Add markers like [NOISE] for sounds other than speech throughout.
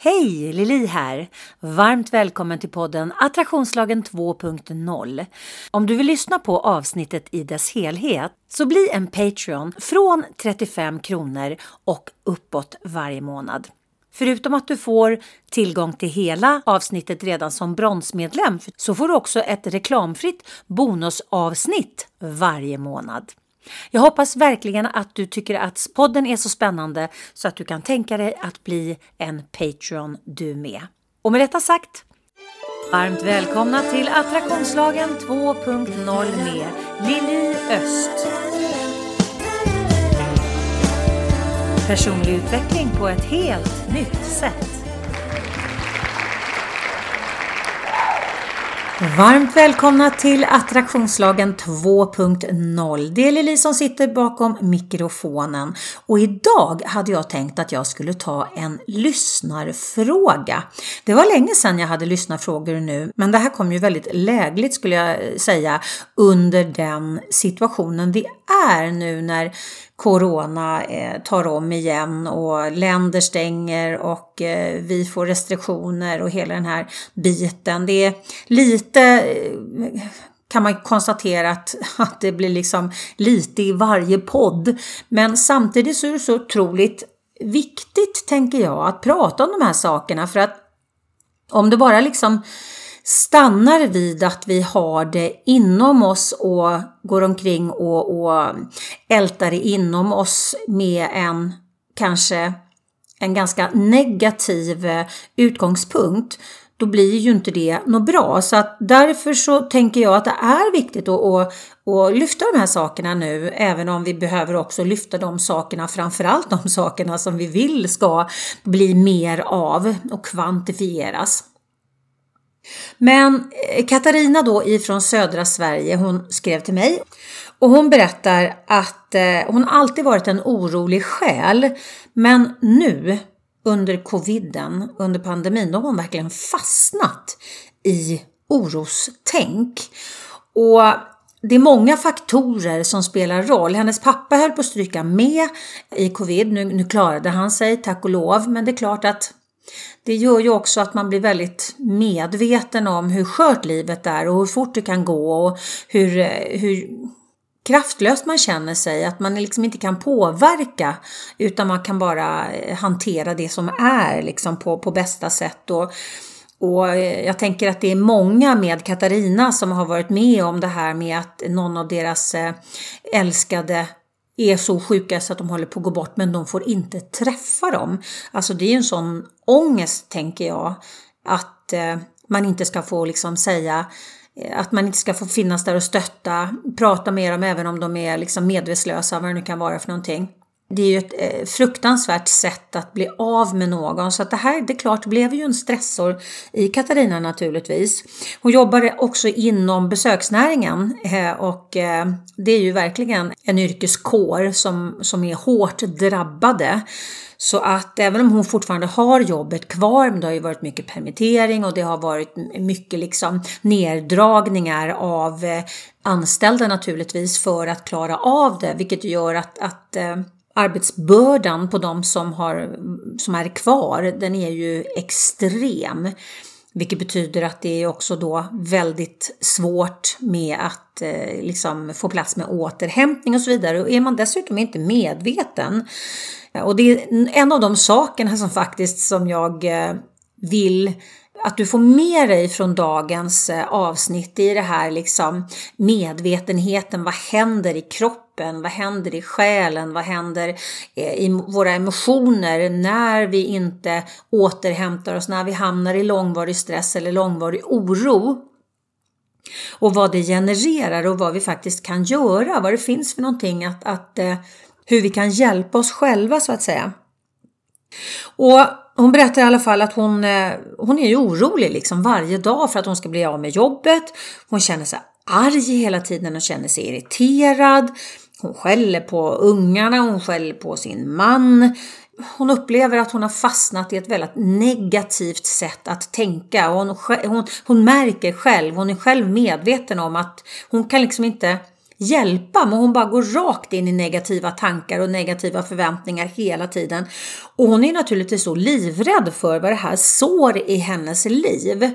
Hej! Lili här! Varmt välkommen till podden Attraktionslagen 2.0. Om du vill lyssna på avsnittet i dess helhet så bli en Patreon från 35 kronor och uppåt varje månad. Förutom att du får tillgång till hela avsnittet redan som bronsmedlem så får du också ett reklamfritt bonusavsnitt varje månad. Jag hoppas verkligen att du tycker att podden är så spännande så att du kan tänka dig att bli en Patreon du med. Och med detta sagt, varmt välkomna till Attraktionslagen 2.0 med Lili Öst. Personlig utveckling på ett helt nytt sätt. Varmt välkomna till Attraktionslagen 2.0. Det är Lili som sitter bakom mikrofonen och idag hade jag tänkt att jag skulle ta en lyssnarfråga. Det var länge sedan jag hade lyssnarfrågor nu, men det här kom ju väldigt lägligt skulle jag säga under den situationen vi är nu när Corona eh, tar om igen och länder stänger och eh, vi får restriktioner och hela den här biten. Det är lite eh, kan man konstatera att, [LAUGHS] att det blir liksom lite i varje podd. Men samtidigt så är det så otroligt viktigt, tänker jag, att prata om de här sakerna för att om det bara liksom stannar vid att vi har det inom oss och går omkring och, och ältar det inom oss med en kanske en ganska negativ eh, utgångspunkt då blir ju inte det något bra. Så att därför så tänker jag att det är viktigt att, att, att lyfta de här sakerna nu, även om vi behöver också lyfta de sakerna, framförallt de sakerna som vi vill ska bli mer av och kvantifieras. Men eh, Katarina då ifrån södra Sverige, hon skrev till mig och hon berättar att eh, hon alltid varit en orolig själ, men nu under coviden, under pandemin, då har hon verkligen fastnat i orostänk. Och det är många faktorer som spelar roll. Hennes pappa höll på att stryka med i covid. Nu, nu klarade han sig, tack och lov. Men det är klart att det gör ju också att man blir väldigt medveten om hur skört livet är och hur fort det kan gå och hur, eh, hur kraftlöst man känner sig, att man liksom inte kan påverka utan man kan bara eh, hantera det som är liksom på, på bästa sätt. Och, och eh, jag tänker att det är många med Katarina som har varit med om det här med att någon av deras älskade är så sjuka så att de håller på att gå bort men de får inte träffa dem. Alltså det är ju en sån ångest tänker jag att eh, man inte ska få liksom säga eh, att man inte ska få finnas där och stötta, prata med dem även om de är liksom medvetslösa, vad det nu kan vara för någonting. Det är ju ett eh, fruktansvärt sätt att bli av med någon så att det här, det är klart, blev ju en stressor i Katarina naturligtvis. Hon jobbade också inom besöksnäringen eh, och eh, det är ju verkligen en yrkeskår som, som är hårt drabbade. Så att även om hon fortfarande har jobbet kvar, men det har ju varit mycket permittering och det har varit mycket liksom neddragningar av anställda naturligtvis för att klara av det, vilket gör att, att arbetsbördan på de som, har, som är kvar, den är ju extrem. Vilket betyder att det är också då väldigt svårt med att eh, liksom få plats med återhämtning och så vidare. Och är man dessutom inte medveten, eh, och det är en av de sakerna som faktiskt som jag eh, vill att du får med dig från dagens eh, avsnitt i det här liksom medvetenheten. Vad händer i kroppen? Vad händer i själen? Vad händer eh, i våra emotioner när vi inte återhämtar oss, när vi hamnar i långvarig stress eller långvarig oro? Och vad det genererar och vad vi faktiskt kan göra, vad det finns för någonting att, att eh, hur vi kan hjälpa oss själva så att säga. Och hon berättar i alla fall att hon, eh, hon är ju orolig liksom varje dag för att hon ska bli av med jobbet. Hon känner sig arg hela tiden och känner sig irriterad. Hon skäller på ungarna, hon skäller på sin man. Hon upplever att hon har fastnat i ett väldigt negativt sätt att tänka. Och hon, hon, hon märker själv, hon är själv medveten om att hon kan liksom inte hjälpa men hon bara går rakt in i negativa tankar och negativa förväntningar hela tiden. Och hon är naturligtvis så livrädd för vad det här sår i hennes liv.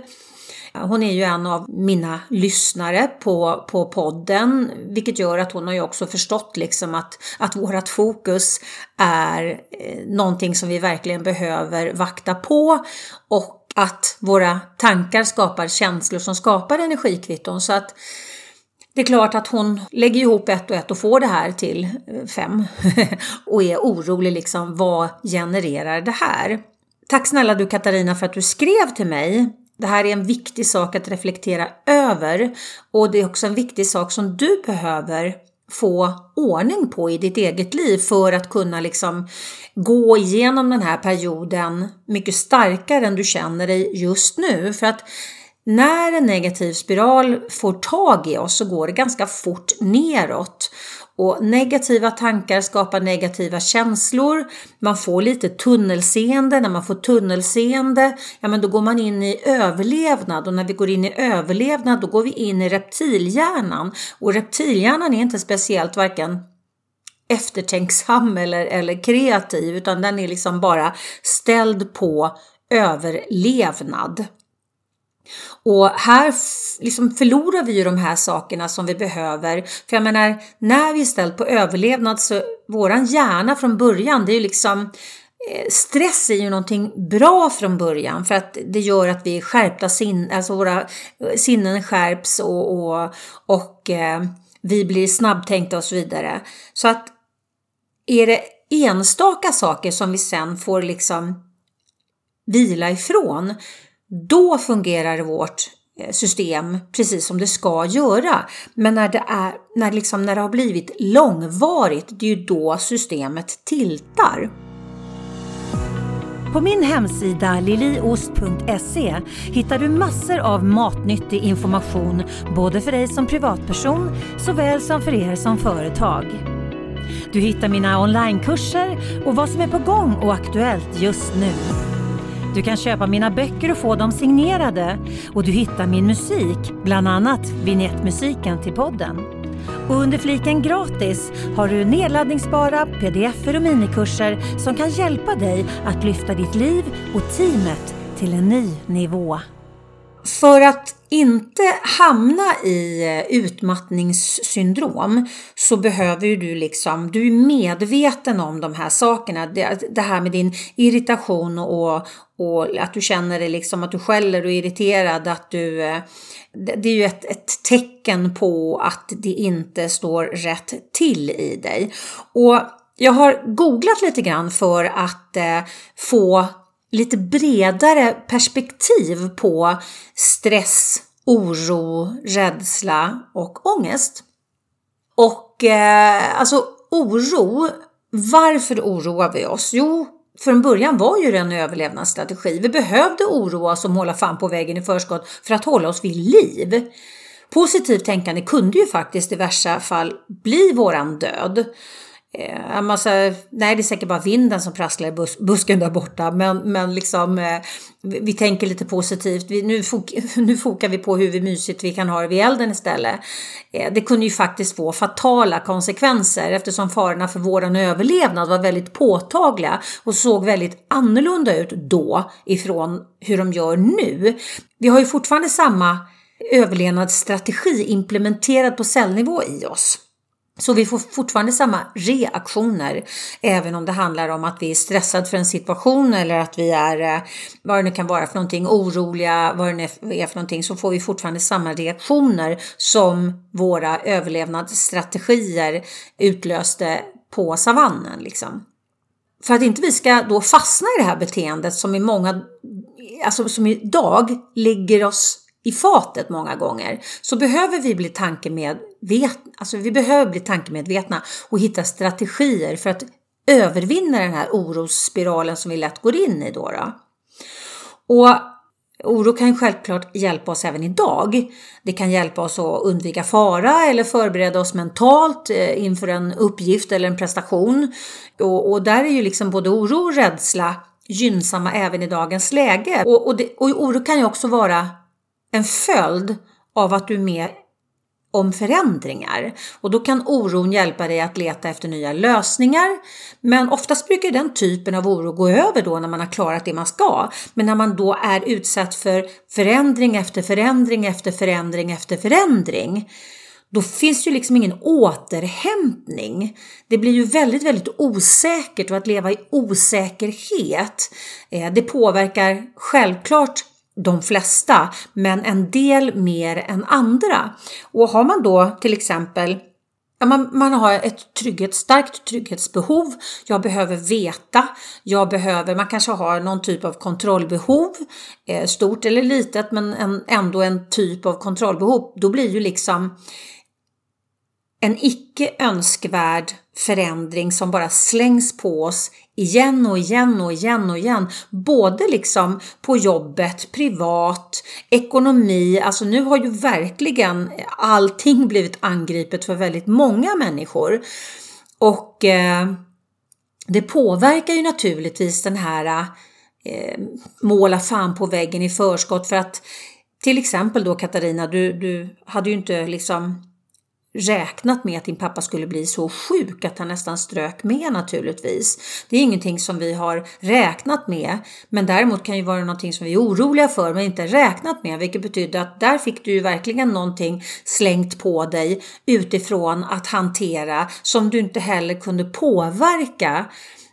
Hon är ju en av mina lyssnare på, på podden, vilket gör att hon har ju också förstått liksom att, att vårat fokus är eh, någonting som vi verkligen behöver vakta på och att våra tankar skapar känslor som skapar energikvitton. Så att det är klart att hon lägger ihop ett och ett och får det här till eh, fem [LAUGHS] och är orolig liksom, vad genererar det här? Tack snälla du Katarina för att du skrev till mig. Det här är en viktig sak att reflektera över och det är också en viktig sak som du behöver få ordning på i ditt eget liv för att kunna liksom gå igenom den här perioden mycket starkare än du känner dig just nu. För att när en negativ spiral får tag i oss så går det ganska fort neråt. Och negativa tankar skapar negativa känslor. Man får lite tunnelseende. När man får tunnelseende, ja men då går man in i överlevnad och när vi går in i överlevnad då går vi in i reptilhjärnan. Och reptilhjärnan är inte speciellt varken eftertänksam eller, eller kreativ utan den är liksom bara ställd på överlevnad. Och här liksom förlorar vi ju de här sakerna som vi behöver. För jag menar, när vi är ställt på överlevnad så våran hjärna från början, det är ju liksom eh, Stress är ju någonting bra från början för att det gör att vi är skärpta sin, alltså våra eh, sinnen skärps och, och, och eh, vi blir snabbtänkta och så vidare. Så att är det enstaka saker som vi sen får liksom vila ifrån då fungerar vårt eh, system precis som det ska göra. Men när det, är, när, liksom, när det har blivit långvarigt, det är ju då systemet tiltar. På min hemsida liliost.se hittar du massor av matnyttig information både för dig som privatperson såväl som för er som företag. Du hittar mina onlinekurser och vad som är på gång och aktuellt just nu. Du kan köpa mina böcker och få dem signerade och du hittar min musik, bland annat vignettmusiken till podden. Och under fliken gratis har du nedladdningsbara pdf och minikurser som kan hjälpa dig att lyfta ditt liv och teamet till en ny nivå. För att inte hamna i utmattningssyndrom så behöver ju du liksom, du är medveten om de här sakerna. Det, det här med din irritation och, och att du känner dig liksom att du skäller och är irriterad, att du eh, det är ju ett, ett tecken på att det inte står rätt till i dig. Och jag har googlat lite grann för att eh, få lite bredare perspektiv på stress, oro, rädsla och ångest. Och eh, alltså oro, varför oroar vi oss? Jo, från början var ju det en överlevnadsstrategi. Vi behövde oroa oss och måla fan på vägen i förskott för att hålla oss vid liv. Positivt tänkande kunde ju faktiskt i värsta fall bli våran död. Eh, massa, nej det är säkert bara vinden som prasslar i bus, busken där borta men, men liksom eh, vi tänker lite positivt. Vi, nu, fok, [LAUGHS] nu fokar vi på hur mysigt vi kan ha det vid elden istället. Eh, det kunde ju faktiskt få fatala konsekvenser eftersom farorna för vår överlevnad var väldigt påtagliga och såg väldigt annorlunda ut då ifrån hur de gör nu. Vi har ju fortfarande samma överlevnadsstrategi implementerad på cellnivå i oss. Så vi får fortfarande samma reaktioner även om det handlar om att vi är stressade för en situation eller att vi är, eh, vad det nu kan vara för någonting, oroliga, vad det nu är för någonting, så får vi fortfarande samma reaktioner som våra överlevnadsstrategier utlöste på savannen. Liksom. För att inte vi ska då fastna i det här beteendet som i många, alltså som idag ligger oss i fatet många gånger så behöver vi bli tankemed vet, alltså vi behöver bli tankemedvetna och hitta strategier för att övervinna den här orosspiralen som vi lätt går in i då. då. Och oro kan självklart hjälpa oss även idag. Det kan hjälpa oss att undvika fara eller förbereda oss mentalt eh, inför en uppgift eller en prestation. Och, och där är ju liksom både oro och rädsla gynnsamma även i dagens läge. Och, och, det, och oro kan ju också vara en följd av att du är med om förändringar. Och då kan oron hjälpa dig att leta efter nya lösningar. Men oftast brukar den typen av oro gå över då när man har klarat det man ska. Men när man då är utsatt för förändring efter förändring efter förändring efter förändring då finns ju liksom ingen återhämtning. Det blir ju väldigt, väldigt osäkert och att leva i osäkerhet, eh, det påverkar självklart de flesta, men en del mer än andra. Och har man då till exempel man, man har ett trygghet, starkt trygghetsbehov. Jag behöver veta. Jag behöver, man kanske har någon typ av kontrollbehov. Eh, stort eller litet men en, ändå en typ av kontrollbehov. Då blir ju liksom en icke önskvärd förändring som bara slängs på oss igen och igen och igen och igen. Både liksom på jobbet, privat, ekonomi. Alltså nu har ju verkligen allting blivit angripet för väldigt många människor. Och eh, det påverkar ju naturligtvis den här eh, måla fan på väggen i förskott för att till exempel då Katarina, du, du hade ju inte liksom räknat med att din pappa skulle bli så sjuk att han nästan strök med naturligtvis. Det är ingenting som vi har räknat med, men däremot kan ju vara någonting som vi är oroliga för men inte räknat med, vilket betyder att där fick du ju verkligen någonting slängt på dig utifrån att hantera som du inte heller kunde påverka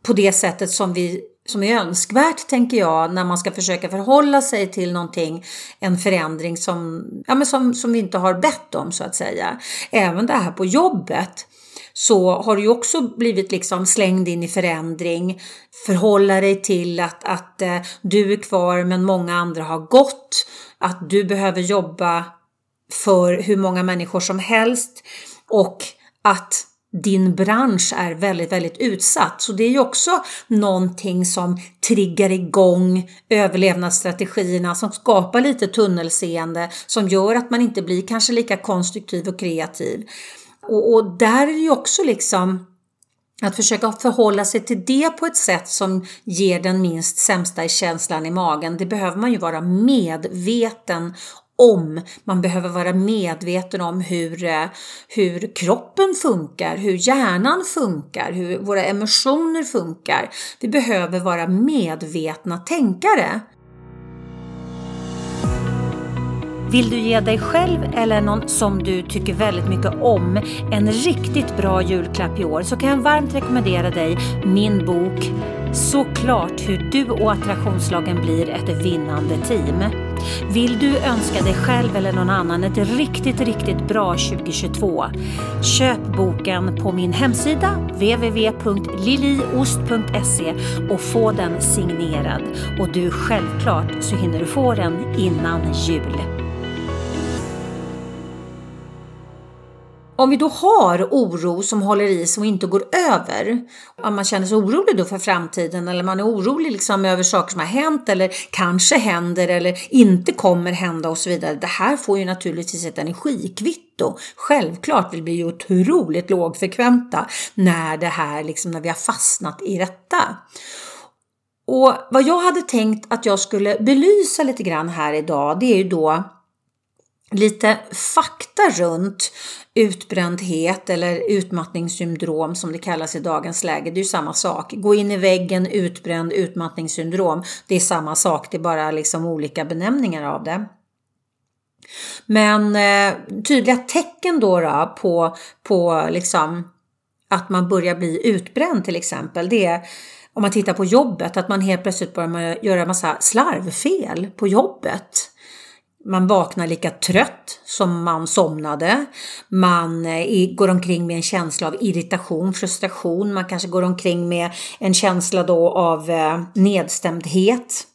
på det sättet som vi som är önskvärt tänker jag när man ska försöka förhålla sig till någonting, en förändring som, ja, men som, som vi inte har bett om så att säga. Även det här på jobbet så har du ju också blivit liksom slängd in i förändring. Förhålla dig till att, att eh, du är kvar men många andra har gått. Att du behöver jobba för hur många människor som helst och att din bransch är väldigt, väldigt utsatt. Så det är ju också någonting som triggar igång överlevnadsstrategierna, som skapar lite tunnelseende, som gör att man inte blir kanske lika konstruktiv och kreativ. Och, och där är det ju också liksom att försöka förhålla sig till det på ett sätt som ger den minst sämsta känslan i magen, det behöver man ju vara medveten om. Man behöver vara medveten om hur, eh, hur kroppen funkar, hur hjärnan funkar, hur våra emotioner funkar. Vi behöver vara medvetna tänkare. Vill du ge dig själv eller någon som du tycker väldigt mycket om en riktigt bra julklapp i år så kan jag varmt rekommendera dig min bok Såklart hur du och attraktionslagen blir ett vinnande team. Vill du önska dig själv eller någon annan ett riktigt, riktigt bra 2022? Köp boken på min hemsida www.liliost.se och få den signerad. Och du, självklart så hinner du få den innan jul. Om vi då har oro som håller i sig och inte går över, om man känner sig orolig då för framtiden eller man är orolig liksom över saker som har hänt eller kanske händer eller inte kommer hända och så vidare. Det här får ju naturligtvis ett energikvitto. Självklart, vi blir ju otroligt lågfrekventa när det här liksom, när vi har fastnat i detta. Och vad jag hade tänkt att jag skulle belysa lite grann här idag, det är ju då lite fakta runt utbrändhet eller utmattningssyndrom som det kallas i dagens läge. Det är ju samma sak. Gå in i väggen, utbränd, utmattningssyndrom. Det är samma sak, det är bara liksom olika benämningar av det. Men eh, tydliga tecken då, då på, på liksom att man börjar bli utbränd till exempel, det är om man tittar på jobbet, att man helt plötsligt börjar göra massa slarvfel på jobbet. Man vaknar lika trött som man somnade. Man eh, går omkring med en känsla av irritation, frustration. Man kanske går omkring med en känsla då av eh, nedstämdhet.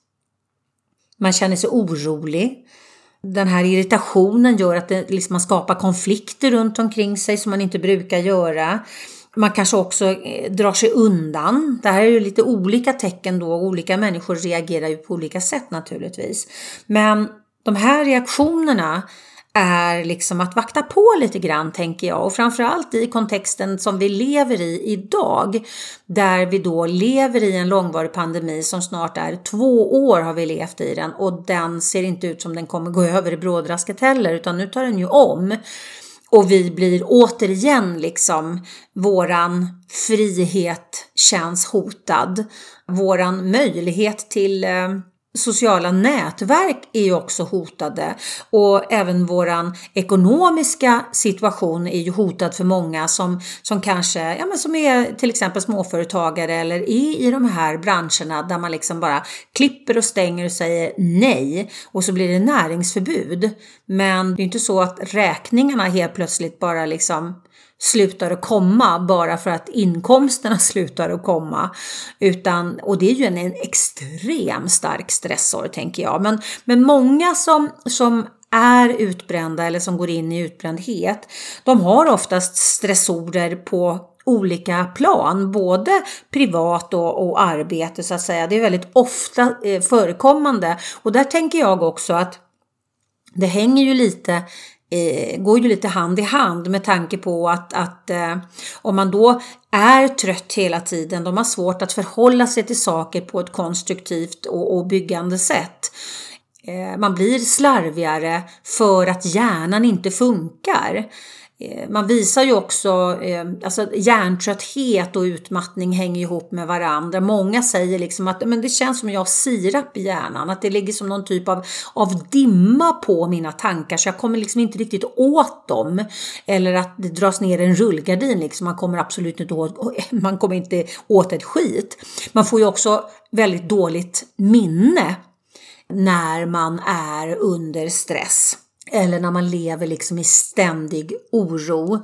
Man känner sig orolig. Den här irritationen gör att det, liksom man skapar konflikter runt omkring sig som man inte brukar göra. Man kanske också eh, drar sig undan. Det här är ju lite olika tecken då. Olika människor reagerar ju på olika sätt naturligtvis. Men de här reaktionerna är liksom att vakta på lite grann tänker jag och framförallt i kontexten som vi lever i idag där vi då lever i en långvarig pandemi som snart är två år har vi levt i den och den ser inte ut som den kommer gå [LAUGHS] över i brådrasket heller utan nu tar den ju om. och vi blir återigen liksom, våran frihet känns hotad. Våran möjlighet till eh, sociala nätverk är ju också hotade och även våran ekonomiska situation är ju hotad för många som, som kanske, ja men som är till exempel småföretagare eller är i de här branscherna där man liksom bara klipper och stänger och säger nej och så blir det näringsförbud. Men det är inte så att räkningarna helt plötsligt bara liksom slutar att komma bara för att inkomsterna [LAUGHS] slutar att komma. Utan, och det är ju en, en extrem stark stressor tänker jag. Men, men många som, som är utbrända eller som går in i utbrändhet, de har oftast stressorer på olika plan, både privat och, och arbete så att säga. Det är väldigt ofta eh, förekommande och där tänker jag också att det hänger ju lite eh, går ju lite hand i hand med tanke på att, att eh, om man då är trött hela tiden, de har svårt att förhålla sig till saker på ett konstruktivt och, och byggande sätt. Eh, man blir slarvigare för att hjärnan inte funkar. Eh, man visar ju också, eh, alltså hjärntrötthet och utmattning hänger ihop med varandra. Många säger liksom att men det känns som jag har sirap i hjärnan, att det ligger som någon typ av, av dimma på mina tankar så jag kommer liksom inte riktigt åt dem. Eller att det dras ner en rullgardin, liksom. man kommer absolut inte åt, [LAUGHS] man kommer inte åt ett skit. Man får ju också väldigt dåligt minne när man är under stress. Eller när man lever liksom i ständig oro.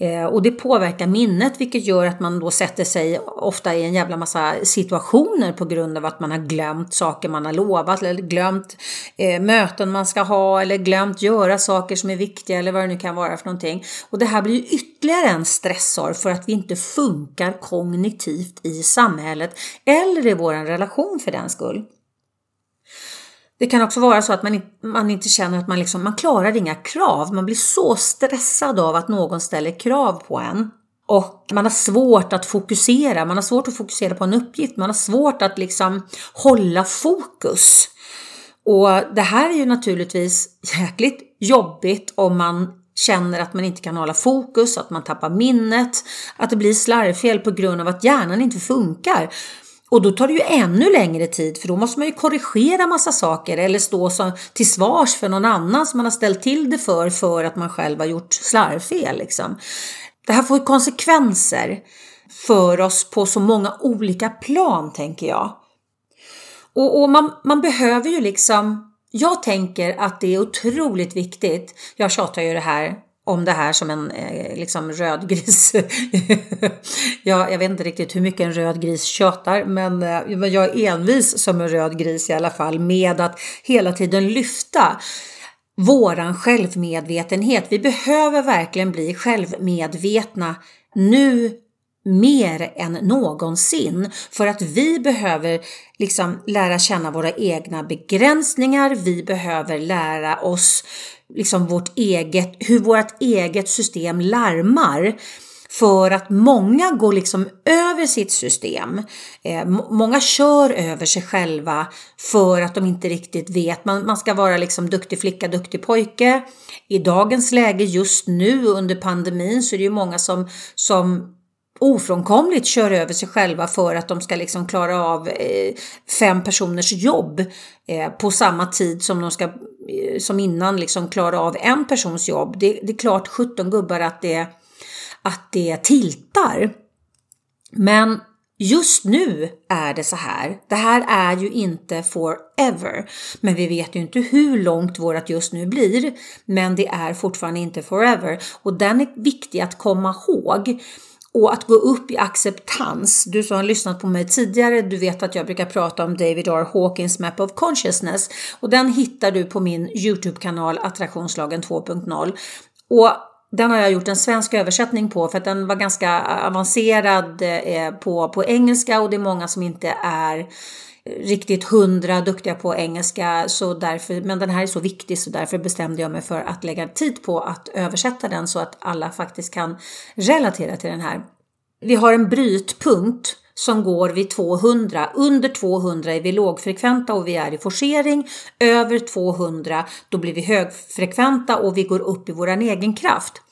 Eh, och det påverkar minnet vilket gör att man då sätter sig ofta i en jävla massa situationer på grund av att man har glömt saker man har lovat eller glömt eh, möten man ska ha eller glömt göra saker som är viktiga eller vad det nu kan vara för någonting. Och det här blir ju ytterligare en stressor för att vi inte funkar kognitivt i samhället eller i vår relation för den skull. Det kan också vara så att man, man inte känner att man, liksom, man klarar inga krav. Man blir så stressad av att någon ställer krav på en. Och man har svårt att fokusera, man har svårt att fokusera på en uppgift, man har svårt att liksom hålla fokus. Och det här är ju naturligtvis jäkligt jobbigt om man känner att man inte kan hålla fokus, att man tappar minnet, att det blir slarvfel på grund av att hjärnan inte funkar. Och då tar det ju ännu längre tid för då måste man ju korrigera massa saker eller stå som, till svars för någon annan som man har ställt till det för för att man själv har gjort slarvfel. Liksom. Det här får ju konsekvenser för oss på så många olika plan tänker jag. Och, och man, man behöver ju liksom jag tänker att det är otroligt viktigt. Jag tjatar ju det här om det här som en eh, liksom röd gris. [LAUGHS] jag, jag vet inte riktigt hur mycket en röd gris tjatar men eh, jag är envis som en röd gris i alla fall med att hela tiden lyfta våran självmedvetenhet. Vi behöver verkligen bli självmedvetna nu mer än någonsin för att vi behöver liksom lära känna våra egna begränsningar. Vi behöver lära oss liksom vårt eget, hur vårt eget system larmar. För att många går liksom över sitt system. Eh, många kör över sig själva för att de inte riktigt vet. Man, man ska vara liksom duktig flicka, duktig pojke. I dagens läge just nu under pandemin så är det ju många som, som ofrånkomligt kör över sig själva för att de ska liksom klara av eh, fem personers jobb eh, på samma tid som de ska eh, som innan liksom klara av en persons jobb. Det, det är klart 17 gubbar att det, att det tiltar. Men Just nu är det så här. Det här är ju inte forever. Men vi vet ju inte hur långt vårat just nu blir. Men det är fortfarande inte forever. Och den är viktig att komma ihåg och att gå upp i acceptans. Du som har lyssnat på mig tidigare, du vet att jag brukar prata om David R. Hawkins Map of Consciousness och den hittar du på min Youtube-kanal Attraktionslagen 2.0. Och den har jag gjort en svensk översättning på för att den var ganska avancerad eh, på, på engelska och det är många som inte är riktigt hundra duktiga på engelska så därför, men den här är så viktig så därför bestämde jag mig för att lägga tid på att översätta den så att alla faktiskt kan relatera till den här. Vi har en brytpunkt som går vid 200. Under 200 är vi lågfrekventa och vi är i forcering. Över 200 då blir vi högfrekventa och vi går upp i våran egen kraft.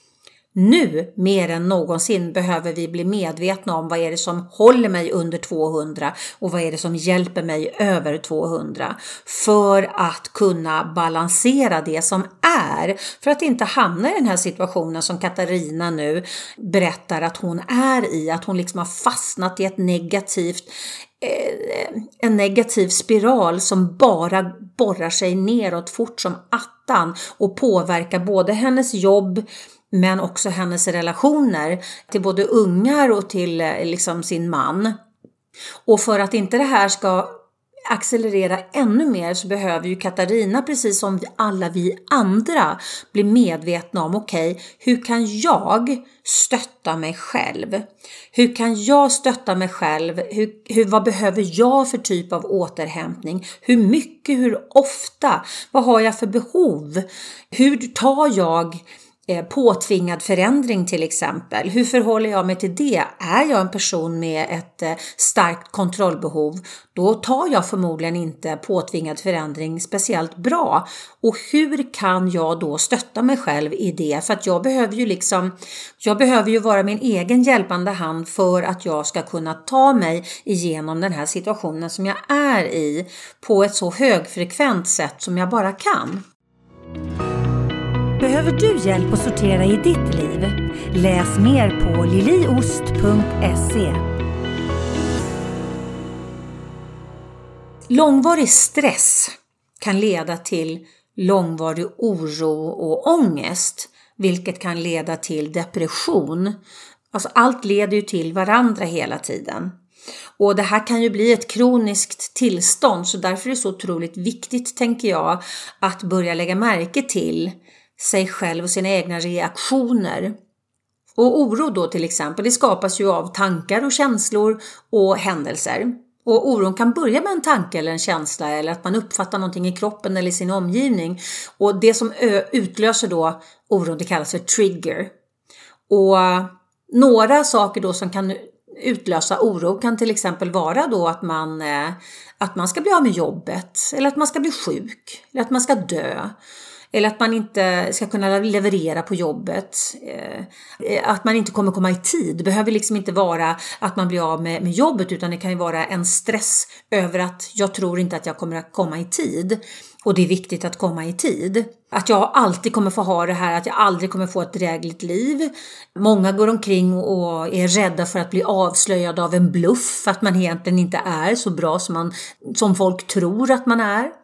Nu mer än någonsin behöver vi bli medvetna om vad är det som håller mig under 200 och vad är det som hjälper mig över 200 för att kunna balansera det som är. För att inte hamna i den här situationen som Katarina nu berättar att hon är i, att hon liksom har fastnat i ett negativt eh, en negativ spiral som bara borrar sig neråt fort som attan och påverkar både hennes jobb, men också hennes relationer till både ungar och till eh, liksom sin man. Och för att inte det här ska accelerera ännu mer så behöver ju Katarina, precis som alla vi andra, bli medvetna om okej, okay, hur kan jag stötta mig själv? Hur kan jag stötta mig själv? Hur, hur, vad behöver jag för typ av återhämtning? Hur mycket? Hur ofta? Vad har jag för behov? Hur tar jag Eh, påtvingad förändring till exempel. Hur förhåller jag mig till det? Är jag en person med ett eh, starkt kontrollbehov, då tar jag förmodligen inte påtvingad förändring speciellt bra. Och hur kan jag då stötta mig själv i det? För att jag behöver ju liksom, jag behöver ju vara min egen hjälpande hand för att jag ska kunna ta mig igenom den här situationen som jag är i på ett så högfrekvent sätt som jag bara kan. Behöver du hjälp att sortera i ditt liv? Läs mer på liliost.se. Långvarig stress kan leda till långvarig oro och ångest, vilket kan leda till depression. Alltså allt leder ju till varandra hela tiden. Och det här kan ju bli ett kroniskt tillstånd så därför är det så otroligt viktigt, tänker jag, att börja lägga märke till sig själv och sina egna reaktioner. Och oro då till exempel, det skapas ju av tankar och känslor och händelser. Och oron kan börja med en tanke eller en känsla eller att man uppfattar någonting i kroppen eller i sin omgivning. Och det som utlöser då oron, det kallas för trigger. Och några saker då som kan utlösa oro kan till exempel vara då att man, eh, att man ska bli av med jobbet eller att man ska bli sjuk eller att man ska dö. Eller att man inte ska kunna leverera på jobbet. Eh, att man inte kommer komma i tid. Det behöver liksom inte vara att man blir av med, med jobbet utan det kan ju vara en stress över att jag tror inte att jag kommer att komma i tid. Och det är viktigt att komma i tid. Att jag alltid kommer få ha det här, att jag aldrig kommer få ett drägligt liv. Många går omkring och är rädda för att bli avslöjade av en bluff, att man egentligen inte är så bra som, man, som folk tror att man är.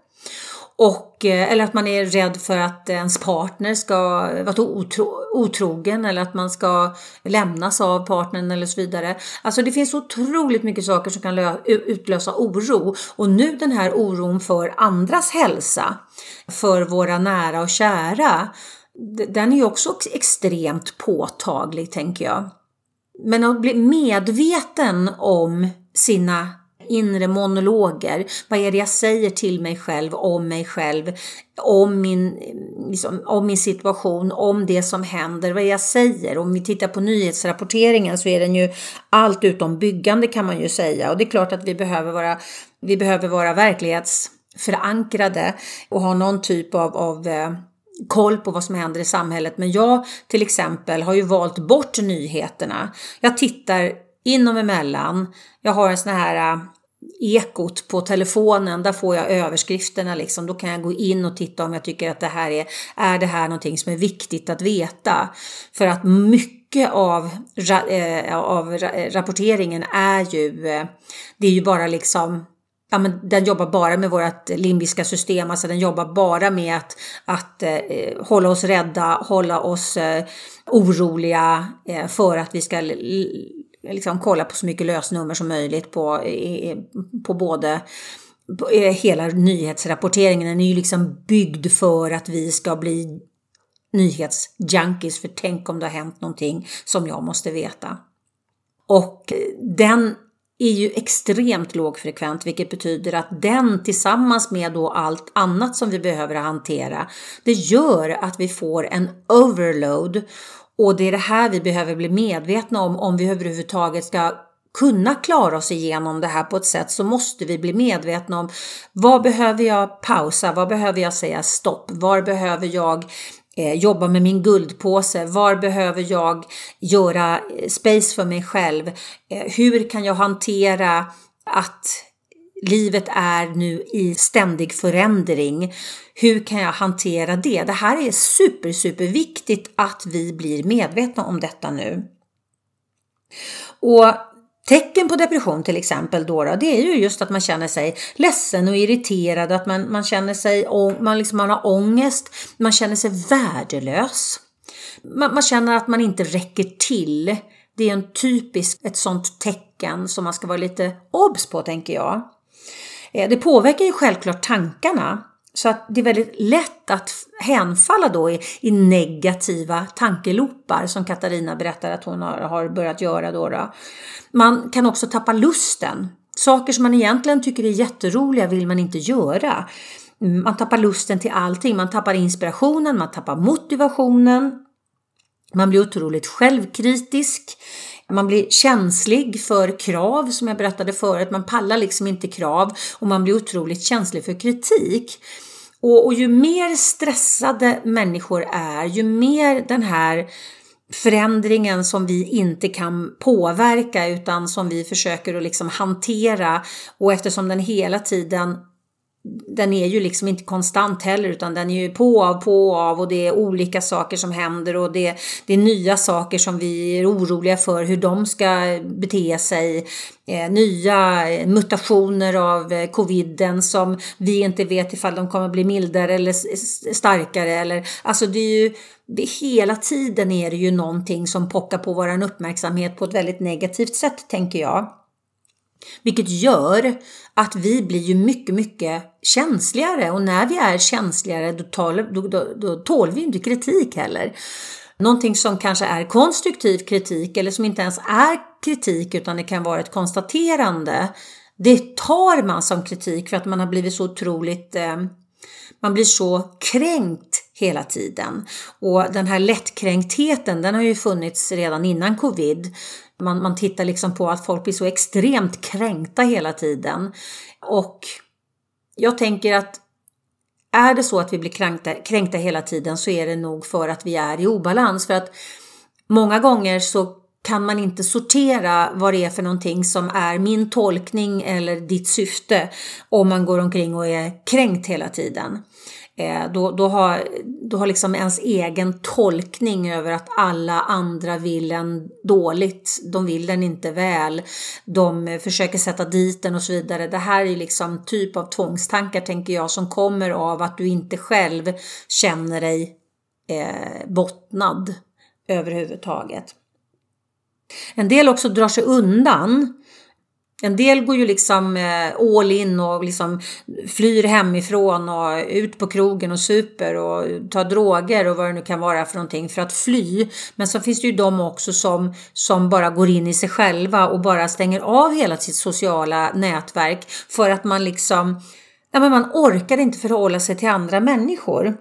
Och, eh, eller att man är rädd för att ens partner ska vara otro, otrogen eller att man ska lämnas av partnern eller så vidare. Alltså det finns otroligt mycket saker som kan utlösa oro och nu den här oron för andras hälsa, för våra nära och kära, den är ju också extremt påtaglig tänker jag. Men att bli medveten om sina inre monologer. Vad är det jag säger till mig själv, om mig själv, om min, liksom, om min situation, om det som händer, vad är det jag säger? Om vi tittar på nyhetsrapporteringen så är den ju allt utom byggande kan man ju säga. Och det är klart att vi behöver vara, vi behöver vara verklighetsförankrade och ha någon typ av, av eh, koll på vad som händer i samhället. Men jag till exempel har ju valt bort nyheterna. Jag tittar inom emellan. Jag har en sån här eh, ekot på telefonen, där får jag överskrifterna liksom. Då kan jag gå in och titta om jag tycker att det här är, är det här någonting som är viktigt att veta. För att mycket av, eh, av eh, rapporteringen är ju, eh, det är ju bara liksom Ja, men den jobbar bara med vårt limbiska system, alltså den jobbar bara med att, att eh, hålla oss rädda, hålla oss eh, oroliga eh, för att vi ska liksom kolla på så mycket lösnummer som möjligt på, på både på eh, hela nyhetsrapporteringen. Den är ju liksom byggd för att vi ska bli nyhetsjunkies, för tänk om det har hänt någonting som jag måste veta. Och eh, den är ju extremt lågfrekvent, vilket betyder att den tillsammans med då allt annat som vi behöver hantera, det gör att vi får en overload och det är det här vi behöver bli medvetna om om vi överhuvudtaget ska kunna klara oss igenom det här på ett sätt så måste vi bli medvetna om vad behöver jag pausa, vad behöver jag säga stopp, var behöver jag eh, jobba med min guldpåse? Var behöver jag göra eh, space för mig själv? Eh, hur kan jag hantera att livet är nu i ständig förändring? Hur kan jag hantera det? Det här är super, super viktigt att vi blir medvetna om detta nu. Och Tecken på depression till exempel då, då, det är ju just att man känner sig ledsen och irriterad, att man, man känner sig, man, liksom, man har ångest, man känner sig värdelös. Man, man känner att man inte räcker till. Det är en typisk, ett sånt tecken som man ska vara lite obs på tänker jag. Eh, det påverkar ju självklart tankarna. Så att det är väldigt lätt att hänfalla då i, i negativa tankelopar som Katarina berättar att hon har, har börjat göra. Då, då Man kan också tappa lusten. Saker som man egentligen tycker är jätteroliga vill man inte göra. Mm, man tappar lusten till allting. Man tappar inspirationen, man tappar motivationen. Man blir otroligt självkritisk. Man blir känslig för krav som jag berättade förut. Man pallar liksom inte krav och man blir otroligt känslig för kritik. Och, och ju mer stressade människor är, ju mer den här förändringen som vi inte kan påverka utan som vi försöker att liksom hantera och eftersom den hela tiden den är ju liksom inte konstant heller utan den är ju på av, på av och det är olika saker som händer och det, det är nya saker som vi är oroliga för hur de ska bete sig. Eh, nya mutationer av eh, coviden som vi inte vet ifall de kommer bli mildare eller starkare. Eller, alltså det är ju, det, hela tiden är det ju någonting som pockar på vår uppmärksamhet på ett väldigt negativt sätt tänker jag. Vilket gör att vi blir ju mycket, mycket känsligare och när vi är känsligare då, tål, då, då, då tål vi inte kritik heller. Någonting som kanske är konstruktiv kritik eller som inte ens är kritik utan det kan vara ett konstaterande. Det tar man som kritik för att man har blivit så otroligt eh, man blir så kränkt hela tiden. Och den här lättkränktheten den har ju funnits redan innan covid. Man, man tittar liksom på att folk blir så extremt kränkta hela tiden. Och jag tänker att är det så att vi blir kränkta, kränkta hela tiden så är det nog för att vi är i obalans. För att många gånger så kan man inte sortera vad det är för någonting som är min tolkning eller ditt syfte om man går omkring och är kränkt hela tiden. Eh, då, då, har, då har liksom ens egen tolkning över att alla andra vill en dåligt, de vill den inte väl, de försöker sätta dit den och så vidare. Det här är liksom typ av tvångstankar tänker jag som kommer av att du inte själv känner dig eh, bottnad överhuvudtaget. En del också drar sig undan en del går ju liksom eh, all in och liksom flyr hemifrån och ut på krogen och super och tar droger och vad det nu kan vara för någonting för att fly. Men så finns det ju de också som, som bara går in i sig själva och bara stänger av hela sitt sociala nätverk för att man liksom, ja men man orkar inte förhålla sig till andra människor.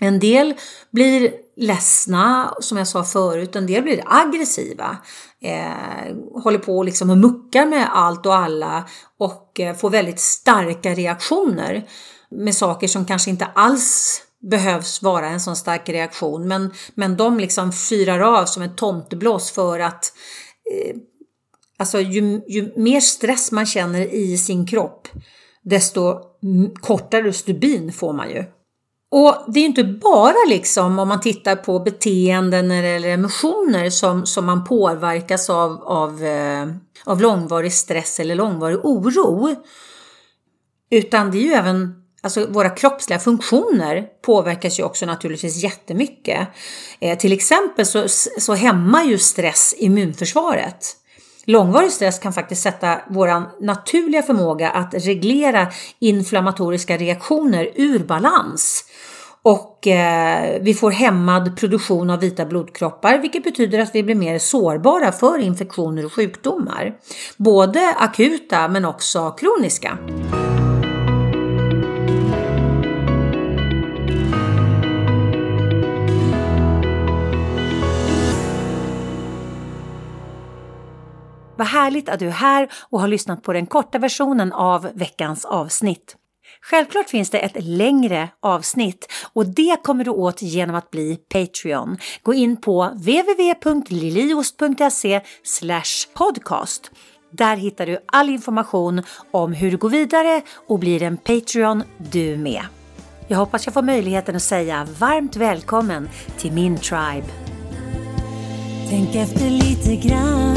En del blir ledsna, som jag sa förut, en del blir aggressiva. Eh, håller på liksom och muckar med allt och alla och eh, får väldigt starka reaktioner med saker som kanske inte alls behövs vara en sån stark reaktion. Men, men de liksom fyrar av som ett tomteblås för att eh, alltså ju, ju mer stress man känner i sin kropp desto kortare stubin får man ju. Och det är inte bara liksom om man tittar på beteenden eller emotioner som, som man påverkas av, av, eh, av långvarig stress eller långvarig oro. Utan det är ju även Alltså våra kroppsliga funktioner påverkas ju också naturligtvis jättemycket. Eh, till exempel så, så hämmar ju stress immunförsvaret. Långvarig stress kan faktiskt sätta vår naturliga förmåga att reglera inflammatoriska reaktioner ur balans. Och eh, vi får hämmad produktion av vita blodkroppar vilket betyder att vi blir mer sårbara för infektioner och sjukdomar. Både akuta men också kroniska. Vad härligt att du är här och har lyssnat på den korta versionen av veckans avsnitt. Självklart finns det ett längre avsnitt och det kommer du åt genom att bli Patreon. Gå in på www.liliost.se podcast. Där hittar du all information om hur du går vidare och blir en Patreon du med. Jag hoppas jag får möjligheten att säga varmt välkommen till min tribe. Tänk efter lite grann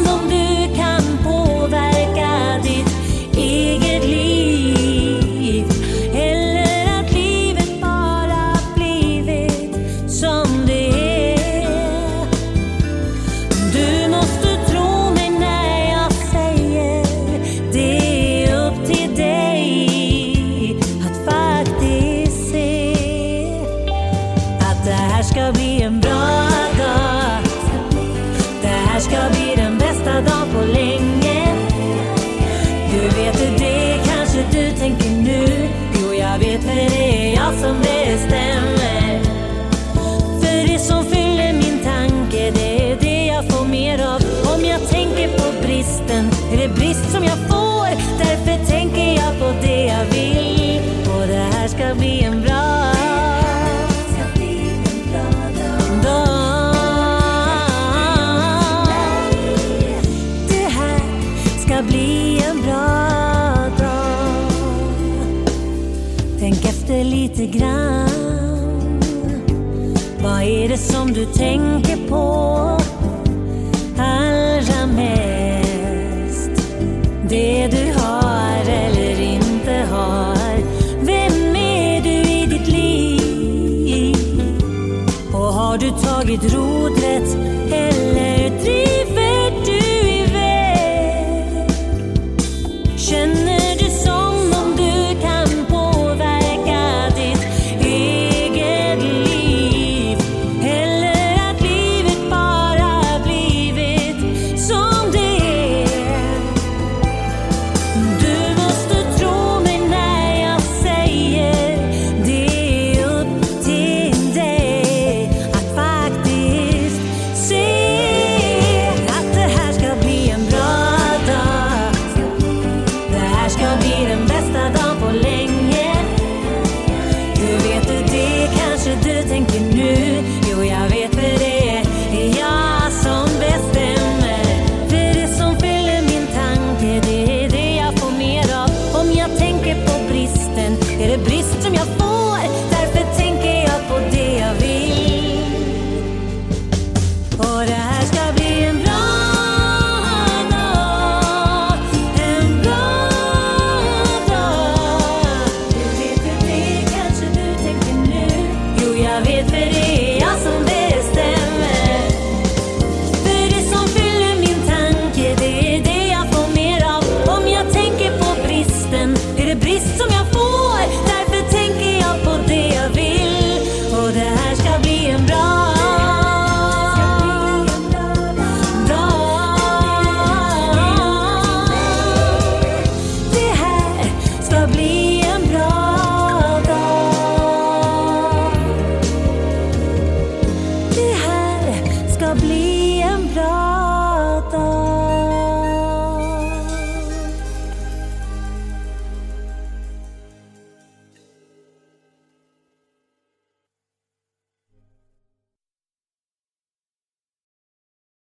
today, awesome. du tänker på allra mest. Det du har eller inte har. Vem är du i ditt liv? Och har du tagit rodret eller drivet?